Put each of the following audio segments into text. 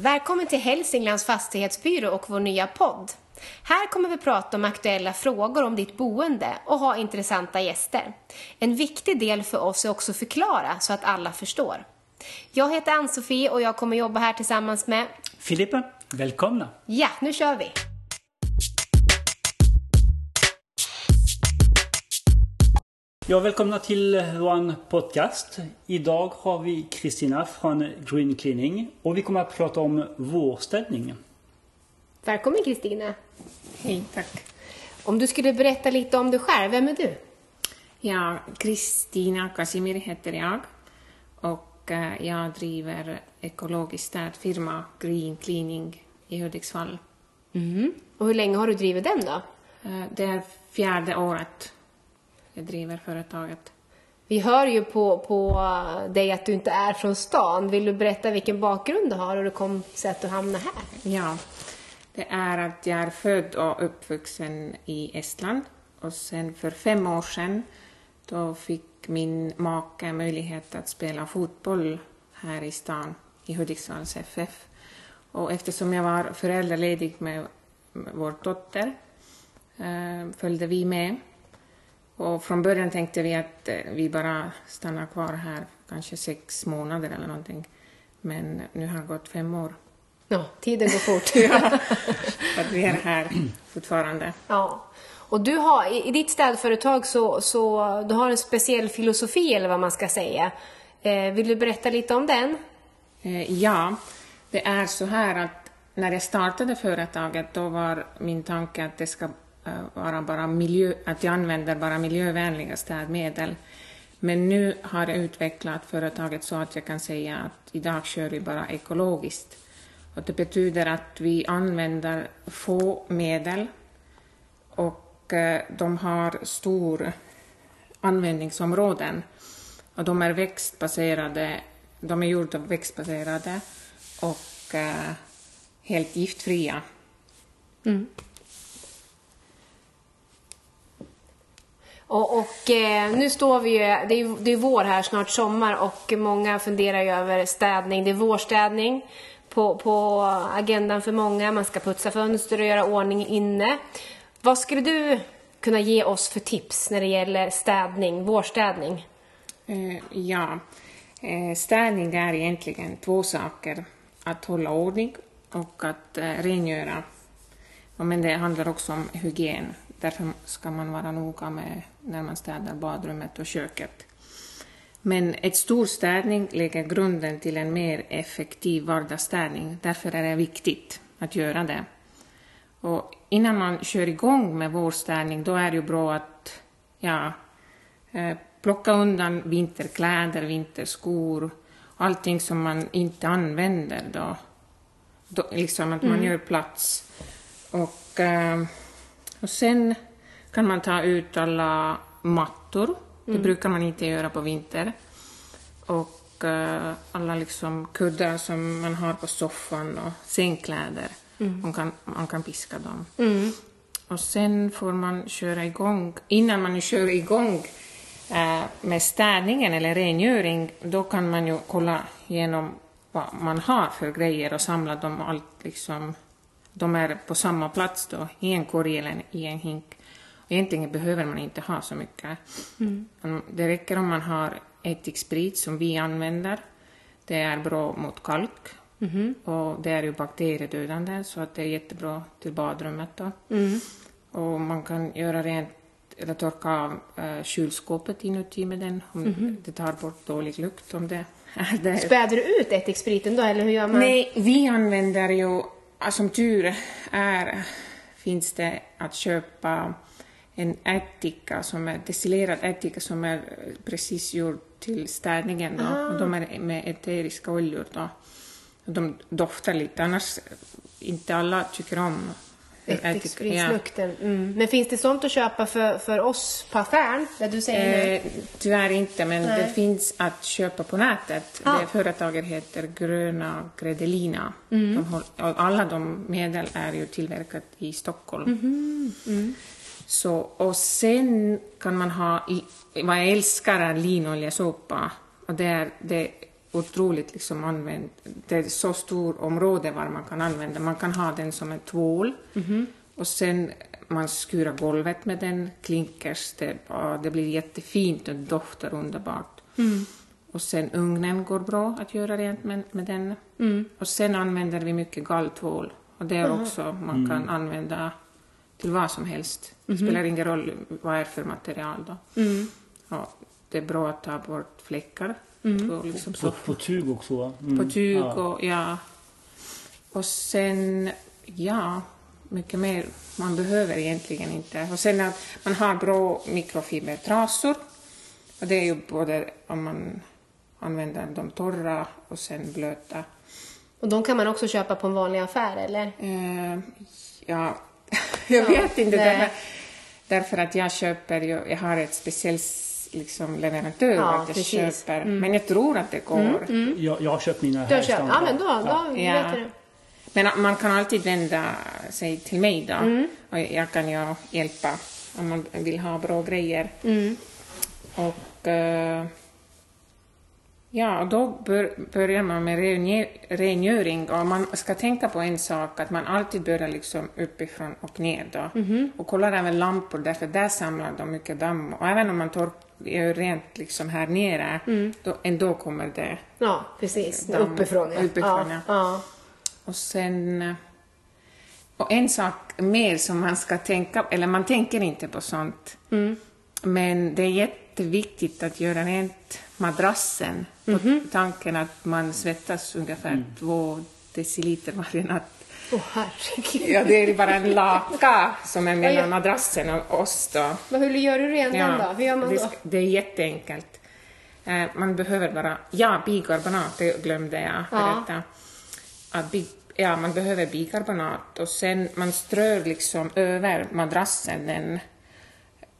Välkommen till Hälsinglands fastighetsbyrå och vår nya podd. Här kommer vi prata om aktuella frågor om ditt boende och ha intressanta gäster. En viktig del för oss är också att förklara så att alla förstår. Jag heter Ann-Sofie och jag kommer jobba här tillsammans med Filippa, välkomna! Ja, nu kör vi! Ja, välkomna till vår podcast. Idag har vi Kristina från Green Cleaning och vi kommer att prata om vårstädning. Välkommen Kristina! Hej, tack. Om du skulle berätta lite om dig själv, vem är du? Ja, Kristina Casimir heter jag och eh, jag driver ekologisk städfirma Green Cleaning i Hudiksvall. Mm. Och hur länge har du drivit den då? Eh, Det är fjärde året driver företaget. Vi hör ju på, på dig att du inte är från stan. Vill du berätta vilken bakgrund du har och hur det kom sig att du hamnade här? Ja, det är att jag är född och uppvuxen i Estland och sen för fem år sedan då fick min make möjlighet att spela fotboll här i stan i Hudiksvalls FF. Och eftersom jag var föräldraledig med vår dotter eh, följde vi med. Och från början tänkte vi att eh, vi bara stannar kvar här kanske sex månader eller någonting. Men nu har det gått fem år. Ja, tiden går fort. Ja, att vi är här fortfarande. Ja. Och du har, i, ditt städföretag så, så du har en speciell filosofi eller vad man ska säga. Eh, vill du berätta lite om den? Eh, Ja, det är så här att när jag startade företaget då var min tanke att det ska Eh, vara bara miljö, att jag använder bara miljövänliga städmedel. Men nu har jag utvecklat företaget så att jag kan säga att idag kör vi bara ekologiskt. Och det betyder att vi använder få medel och eh, de har stor användningsområden. Och de är växtbaserade, de är gjorda växtbaserade och eh, helt giftfria. Mm. Och, och eh, nu står vi ju, det är, det är vår här, snart sommar och många funderar ju över städning. Det är vårstädning på, på agendan för många. Man ska putsa fönster och göra ordning inne. Vad skulle du kunna ge oss för tips när det gäller städning, vårstädning? Eh, ja, eh, städning är egentligen två saker. Att hålla ordning och att eh, rengöra. Men det handlar också om hygien. Därför ska man vara noga med när man städar badrummet och köket. Men ett stor städning lägger grunden till en mer effektiv vardagsstädning. Därför är det viktigt att göra det. Och innan man kör igång med vårstädning då är det ju bra att ja, eh, plocka undan vinterkläder, vinterskor, allting som man inte använder då. då liksom att man gör plats. Och, eh, och sen kan man ta ut alla mattor. Det brukar man inte göra på vinter. Och eh, alla liksom kuddar som man har på soffan och sängkläder. Man, kan, man kan piska dem. Och sen får man köra igång, innan man kör igång eh, med städningen eller rengöring, då kan man ju kolla igenom vad man har för grejer och samla dem allt liksom, de är på samma plats då, i en korg eller i en hink. Egentligen behöver man inte ha så mycket. Mm, Det räcker om man har ättiksprit som vi använder. Det är bra mot kalk. Och det är ju bakteriedödande så att det är jättebra till badrummet då. Och man kan göra rent eller torka av äh, kylskåpet inuti med den. Om Det tar bort dålig lukt om det är det. Späder du ut ättikspriten då eller hur gör man? Nej, vi använder ju, som tur är, finns det att köpa en ättika som är destillerad ättika som är eh, precis gjord till städningen då. Och de är med eteriska oljor då. Och de doftar lite, annars inte alla tycker om ättika. Ja. Mm. Men finns det sånt att köpa för, för oss på affären? Där du säger nu? Eh, tyvärr inte, men Nej. det finns att köpa på nätet. Ah. Det företaget heter Gröna Gredelina. Mm. De håll, alla de medel är ju tillverkat i Stockholm. Mhm. Mm. Så, och sen kan man ha, i- vad jag älskar är linoljesåpa. Och det är, det, otroligt liksom använd. Det är så stort område var man kan använda. Man kan ha den som en tvål och sen man skurar golvet med den, klinkers, det, det blir jättefint och doftar underbart. Och sen ugnen går bra att göra rent med, med den. Och sen använder vi mycket galltvål och det är också man kan använda till vad som helst. Det spelar ingen roll vad det är för material då. Ja, det är bra att ta bort fläckar. På, liksom På, på tug också va? Mm. på tyg Ja. och ja. Och sen, ja, mycket mer. Man behöver egentligen inte. Och sen att man har bra mikrofibertrasor. Och det är ju både om man använder de torra och sen blöta. Och de kan man också köpa på en vanlig affär eller? Eh, ja, jag Ja, vet inte. Därför, därför att jag köper, ju, jag har ett speciellt liksom, leverantör Ja, att jag precis. Mm. köper. Men jag tror att det går. Jag, jag har köpt mina här köpt? Ja men då, då Ja. vet du. Men man kan alltid vända sig till mig då. Mm. Och jag kan ju hjälpa om man vill ha bra grejer. Mm. Och eh, ja, då bör, börjar man med rengö- rengöring och man ska tänka på en sak att man alltid börjar liksom uppifrån och ner då. Mm-hmm. Och kollar även lampor därför där samlar de mycket damm och även om man gör rent liksom här nere Mm. då ändå kommer det Ja, precis. Damm. Uppifrån ja. Uppifrån, ja. ja. Och sen... Och en sak mer som man ska tänka eller man tänker inte på sånt. Men det är jätteviktigt att göra rent madrassen. På tanken att man svettas ungefär två deciliter varje natt. Åh herregud. Ja, det är bara en laka som är ja. mellan madrassen och oss då. Men hur gör du rent den då? Hur gör man det, då? det är jätteenkelt. Eh, man behöver bara, ja, bikarbonat, det glömde jag Ja. berätta. Att bi, ja, man behöver bikarbonat och sen man strör liksom över madrassen den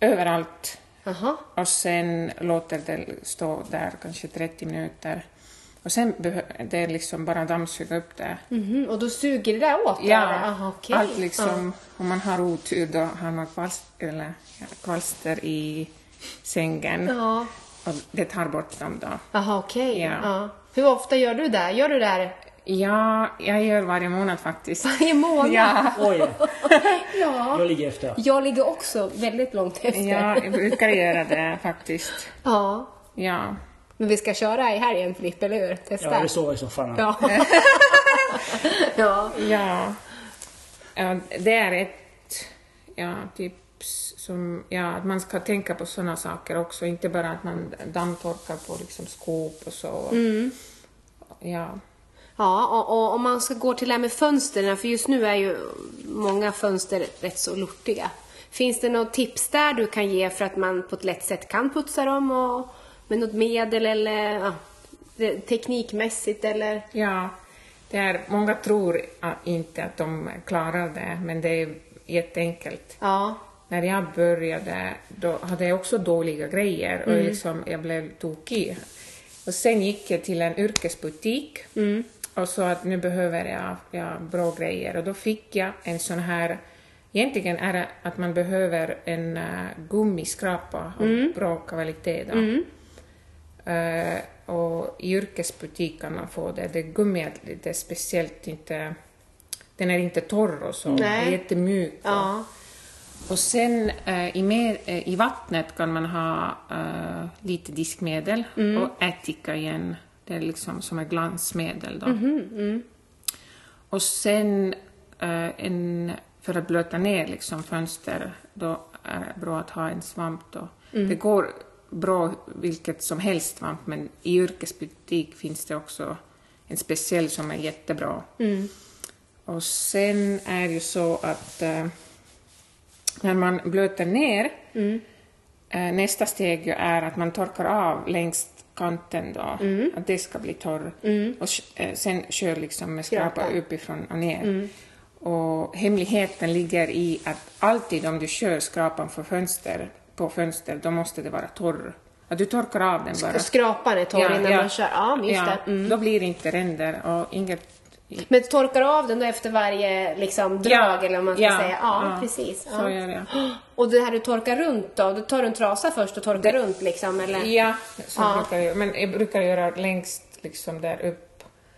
överallt Jaha. och sen låter det stå där kanske 30 minuter. Och sen behöver det liksom bara dammsuga upp det. Mhm, Och då suger det där åt? Ja? Aha, okej. allt liksom, om man har otur då har man kvalster, eller, ja, kvalster i sängen Ja. och det tar bort dem då. Jaha, okej. Ja. Ja. Hur ofta gör du det? Gör du det här Ja, jag gör varje månad faktiskt. varje månad? Ja, Oj, ja. jag ligger efter. Jag ligger också väldigt långt efter. ja, jag brukar göra det faktiskt. Ja. Ja. Men vi ska köra i helgen Filip, eller hur? Testa. Ja, det så i så fall. Ja. ja. Ja. ja, det är ett ja, tips som, ja, att man ska tänka på sådana saker också, inte bara att man dammtorkar på liksom skåp och så. Ja. Ja, och, om man ska gå till det här med fönstren, för just nu är ju många fönster rätt så lortiga. Finns det något tips där du kan ge för att man på ett lätt sätt kan putsa dem och med något medel eller ja, teknikmässigt eller? Ja, det är, många tror inte att de klarar det, men det är jätteenkelt. Ja. När jag började då hade jag också dåliga grejer och liksom, jag blev tokig. Och sen gick jag till en yrkesbutik och sa att nu behöver jag, jag bra grejer och då fick jag en sån här Egentligen är det att man behöver en uh, gummiskrapa av bra kvalitet. Då. Eh, och i yrkesbutik kan man få det. Det gummiet det är speciellt inte... Den är inte torr och så. Nej. Det är jättemjuk. och- Ja. och sen eh, i, eh, i vattnet kan man ha lite diskmedel och ättika igen. Det är liksom som ett glansmedel då. Och sen eh, en, för att blöta ner liksom fönster, då är det bra att ha en svamp då. Det går bra vilket som helst svamp, men i yrkesbutik finns det också en speciell som är jättebra. Och sen är det ju så att eh, när man blöter ner, eh, nästa steg ju är att man torkar av längs kanten då, att det ska bli torr. Och sh- eh, sen kör liksom med skrapa Skrapa. uppifrån och ner. Och hemligheten ligger i att alltid om du kör skrapan för fönster, på fönster, då måste det vara torr. Att du torkar av den bara. Och skrapan är torr innan man kör. Ja, just ja, det. Mm. Då blir det inte ränder och inget... Men torkar av den då efter varje liksom, drag eller vad man ska ja, säga? Ja, ja, precis. Så Ja. gör jag. Och det här du torkar runt då? Du tar en trasa först och torkar runt liksom eller? Ja, så Ja. brukar jag Men jag brukar göra längst liksom där upp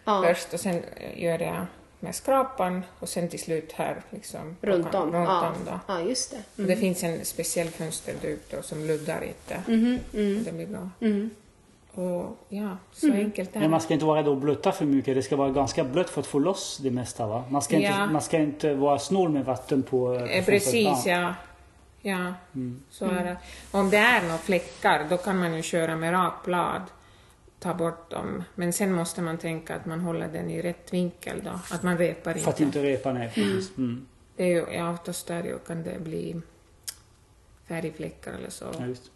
Ja. först och sen eh, gör jag med skrapan och sen till slut här liksom. Runt om. Runt ja. om då. ja, just det. Och Det finns en speciell fönsterduk då som luddar lite. Mhm, mm. Det blir bra. Mm. Och ja, så enkelt är Men det. man ska inte vara rädd att blöta för mycket. Det ska vara ganska blött för att få loss det mesta va? Man ska, Ja. inte, man ska inte vara snål med vatten på... på Eh, fönstret. Precis, Ja. ja. Mm. så är det. Om det är några fläckar, då kan man ju köra med rakblad, ta bort dem. Men sen måste man tänka att man håller den i rätt vinkel då, att man repar För att inte. inte repa ner. precis. Mm. Det är ju, ja, oftast där kan det bli färgfläckar eller så. Ja, just.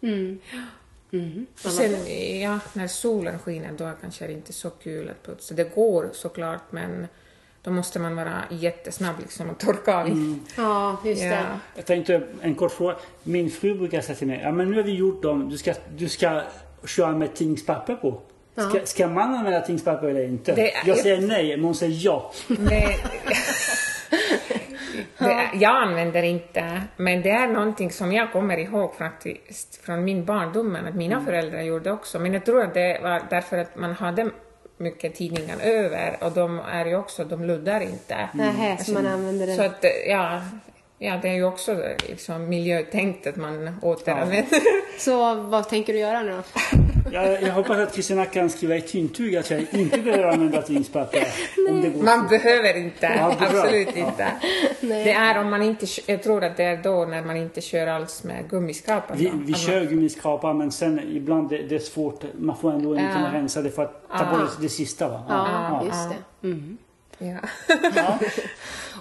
Mm. Och sen, ja, när solen skiner då är kanske det inte så kul att putsa. Det går såklart, men då måste man vara jättesnabb liksom och torka av. Mm. Ja, just Ja. det. Jag tänkte en kort fråga. Min fru brukar säga till mig, ja men nu har vi gjort dem, du ska, du ska köra med tidningspapper på. Ska, Ja. ska man använda tidningspapper eller inte? Det Jag säger nej, men hon säger ja. Det, det, jag använder inte, men det är någonting som jag kommer ihåg faktiskt från min barndom, att mina föräldrar gjorde också. Men jag tror att det var därför att man hade mycket tidningar över och de är ju också, de luddar inte. Nähä, så man använder Så det. att, ja, ja, det är ju också liksom miljötänkt att man återanvänder. Så vad tänker du göra nu då? Jag, jag hoppas att Kristina kan skriva ett intyg att jag inte behöver använda tidningspapper. Om det går. Man behöver inte, Ja, absolut Ja. inte. Nej. Det är om man inte, jag tror att det är då när man inte kör alls med gummiskrapan. Vi, vi kör gummiskrapar men sen ibland det, det är svårt. Man får ändå inte Ja. rensa det för att ta Ja. bort det sista va? Ja, Ja. just det. Mm. Ja.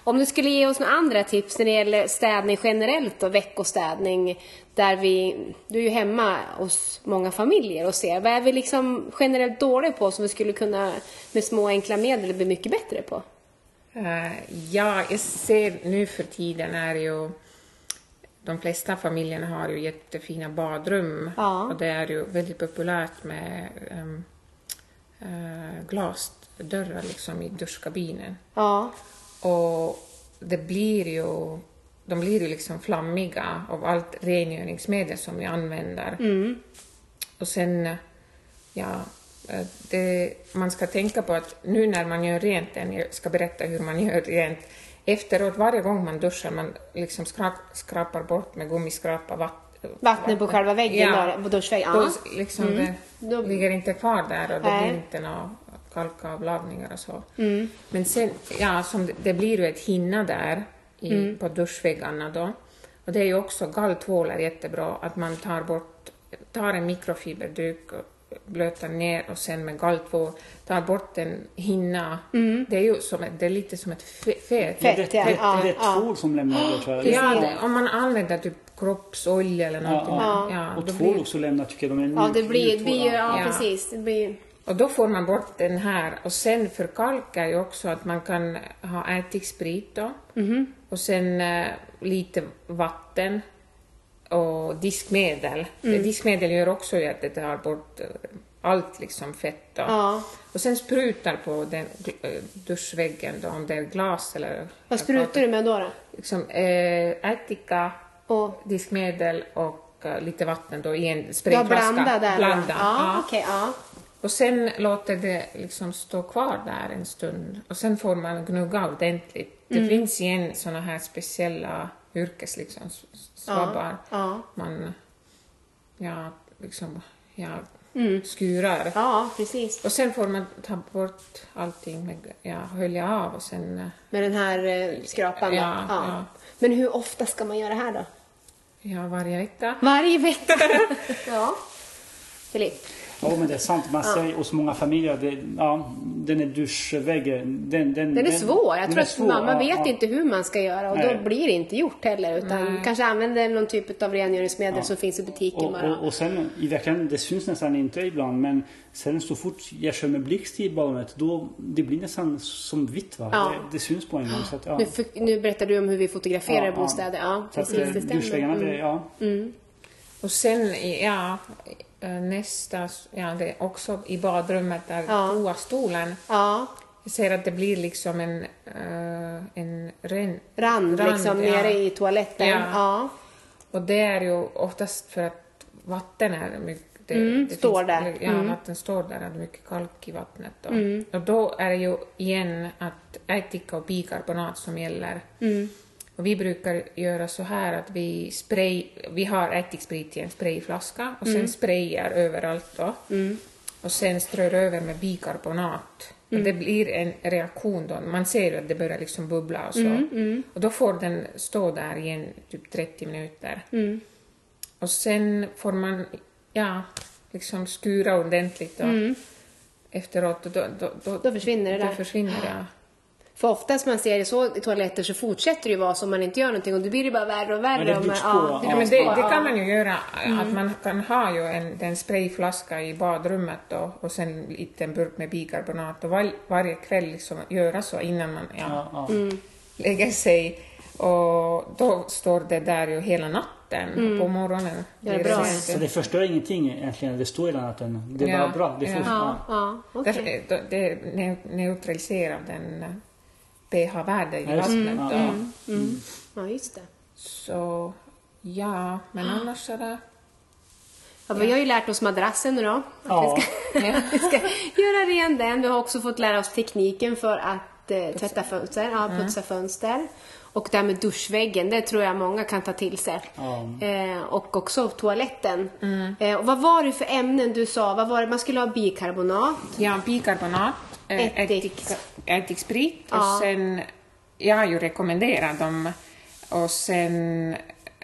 Om du skulle ge oss några andra tips när det gäller städning generellt och veckostädning där vi, du är ju hemma hos många familjer och ser, vad är vi liksom generellt dåliga på som vi skulle kunna med små enkla medel bli mycket bättre på? Eh, ja, jag ser nu för tiden är ju de flesta familjerna har ju jättefina badrum Ja. och det är ju väldigt populärt med um, glasdörrar liksom i duschkabinen. Ja, Och det blir ju, de blir ju liksom flammiga av allt rengöringsmedel som vi använder. mm. Och sen, ja, det, man ska tänka på att nu när man gör rent den, jag ska berätta hur man gör rent, efteråt varje gång man duschar, man liksom skra, skrapar bort med gummiskrapa vatt, vattnet på själva väggen, Ja. där, på duschväggen. Då Ja. liksom Mm. det Då- ligger inte kvar där och det blir inte några kalkavlagringar och så. Mm. Men sen, ja, som det, det blir ju ett hinna där i, Mm. på duschväggarna då. Och det är ju också, galltvål är jättebra, att man tar bort, tar en mikrofiberduk och blöter ner och sen med galltvål tar bort en hinna. Det är ju som, ett- det är lite som ett fe- fet. Fett, det, ja. det, Ja, det är ja. tvål som lämnar det tror jag. Ja, det, om man använder typ kroppsolja eller någonting. ja. Ja, Och tvål blir, också lämnar tycker jag. De är Ja, det blir, blir ju, tvål, ja, Ja. precis. Det blir, och då får man bort den här. Och sen för kalk är ju också att man kan ha ättiksprit då. Mhm. Och sen eh, lite vatten och diskmedel. Mm. Diskmedel gör också att det tar bort eh, allt liksom fett då. ja. Och sen sprutar på den eh, duschväggen då, om det är glas eller... Vad sprutar du med då? då? Liksom, eh, ättika, Och, diskmedel och lite vatten då i en sprayflaska. blanda där. Blanda, Ja, ja. okej, ja. Och sen låter det liksom stå kvar där en stund och sen får man gnugga ordentligt. Det Mm. finns igen såna här speciella yrkes liksom, svabbar. Ja. Man, ja, liksom, ja, Mm. skurar. Ja, precis. Och sen får man ta bort allting med, ja, hölja av och sen, eh, Med den här eh, skrapan då. Ja, ja. Men hur ofta ska man göra det här då? ja, varje vecka. Varje vecka? ja. Filip? Ja, men det är sant. Man ser hos många familjer, det, ja, den är duschväggen. Den, den, Den är svår. Jag tror att svår, man, man ja, vet ja. inte hur man ska göra och Nej. då blir det inte gjort heller. Utan Nej. kanske använder någon typ av rengöringsmedel som finns i butiken Och, bara. och, och sen i verkligheten, det syns nästan inte ibland, men sen så fort jag kör med blixt i badrummet, då det blir nästan som vitt va? Ja. Det, det syns på en gång. Så att, ja. Nu, för, nu berättar du om hur vi fotograferar bostäder. Ja, Så precis. eh, Det stämmer. duschväggarna, det, Mm. ja. Mm. Och sen, ja, eh, nästa, ja, det är också i badrummet där Ja. toastolen. Ja, Jag ser att det blir liksom en, eh, en ren, rand, Rand, liksom ja. nere i toaletten. Ja. Ja. Och det är ju oftast för att vatten är mycket, det, Mm, det står där. Ja, vatten står där, att det är mycket kalk i vattnet. Och, och då är det ju igen att ättika och bikarbonat som gäller. Och vi brukar göra så här att vi spray, vi har ättiksprit i en sprayflaska och sen sprayar överallt då. Och sen strör över med bikarbonat. Och det blir en reaktion då, man ser att det börjar liksom bubbla och så. Och då får den stå där i en typ 30 minuter. Och sen får man, ja, liksom skura ordentligt då. Efteråt, och då, då, då, Då försvinner det då där. försvinner det. För oftast man ser det så i toaletter så fortsätter det ju vara så om man inte gör någonting och då blir det bara värre och värre. Ja, det man, ja, Ja, Ja, men det, det kan man ju göra, att man kan ha ju en, en sprayflaska i badrummet då, och sen en liten burk med bikarbonat och var, varje kväll liksom göra så innan man ja, Ja, ja. Mm. lägger sig. Och då står det där ju hela natten och på morgonen. Mm. Ja, blir bra. rent. Så det förstör ingenting egentligen, det står hela natten. Det är Ja, bara bra. Det får, ja. Ja, ja. Därför, det, det neu- neutraliserar den pH-värdet i vattnet. Ja, då. ja. Ja, just det. Så ja, men annars är det... Ja, Vi har ju lärt oss madrassen nu då. Att Ja. vi, ska, vi ska göra ren den. Vi har också fått lära oss tekniken för att eh, tvätta fönster, ja, putsa fönster. Och det här med duschväggen, det tror jag många kan ta till sig. Ja. Eh, och också toaletten. Eh, och vad var det för ämnen du sa? Vad var det? Man skulle ha bikarbonat. Ja, bikarbonat, eh, Ättik. ättik, ättiksprit Ja. och sen, jag har ju rekommenderat dem, och sen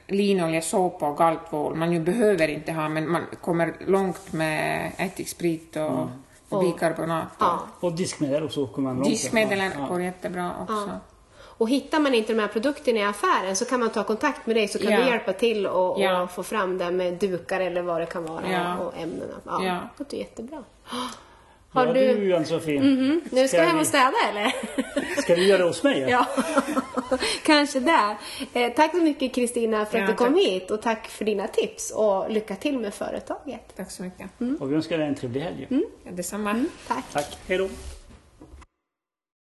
linolja, såpa och galtvål. Man ju behöver inte ha, men man kommer långt med ättiksprit och Och- bikarbonat. Och Ja. Och diskmedel och så kommer man långt. Diskmedel Ja. går jättebra också. Och hittar man inte de här produkterna i affären så kan man ta kontakt med dig så kan Ja. du hjälpa till och, Ja. och få fram det med dukar eller vad det kan vara Ja. och ämnena. Ja, Ja. Det låter jättebra. Har Har du, du... Ann-Sofie? Mhm. Nu ska Ska du hem och städa eller? Ska du göra det hos mig? ja, kanske där. Eh, tack så mycket Kristina för att Ja, du kom tack. hit och tack för dina tips och lycka till med företaget. Tack så mycket. Och vi önskar dig en trevlig helg. Ja, detsamma. Tack. Tack. Hej då.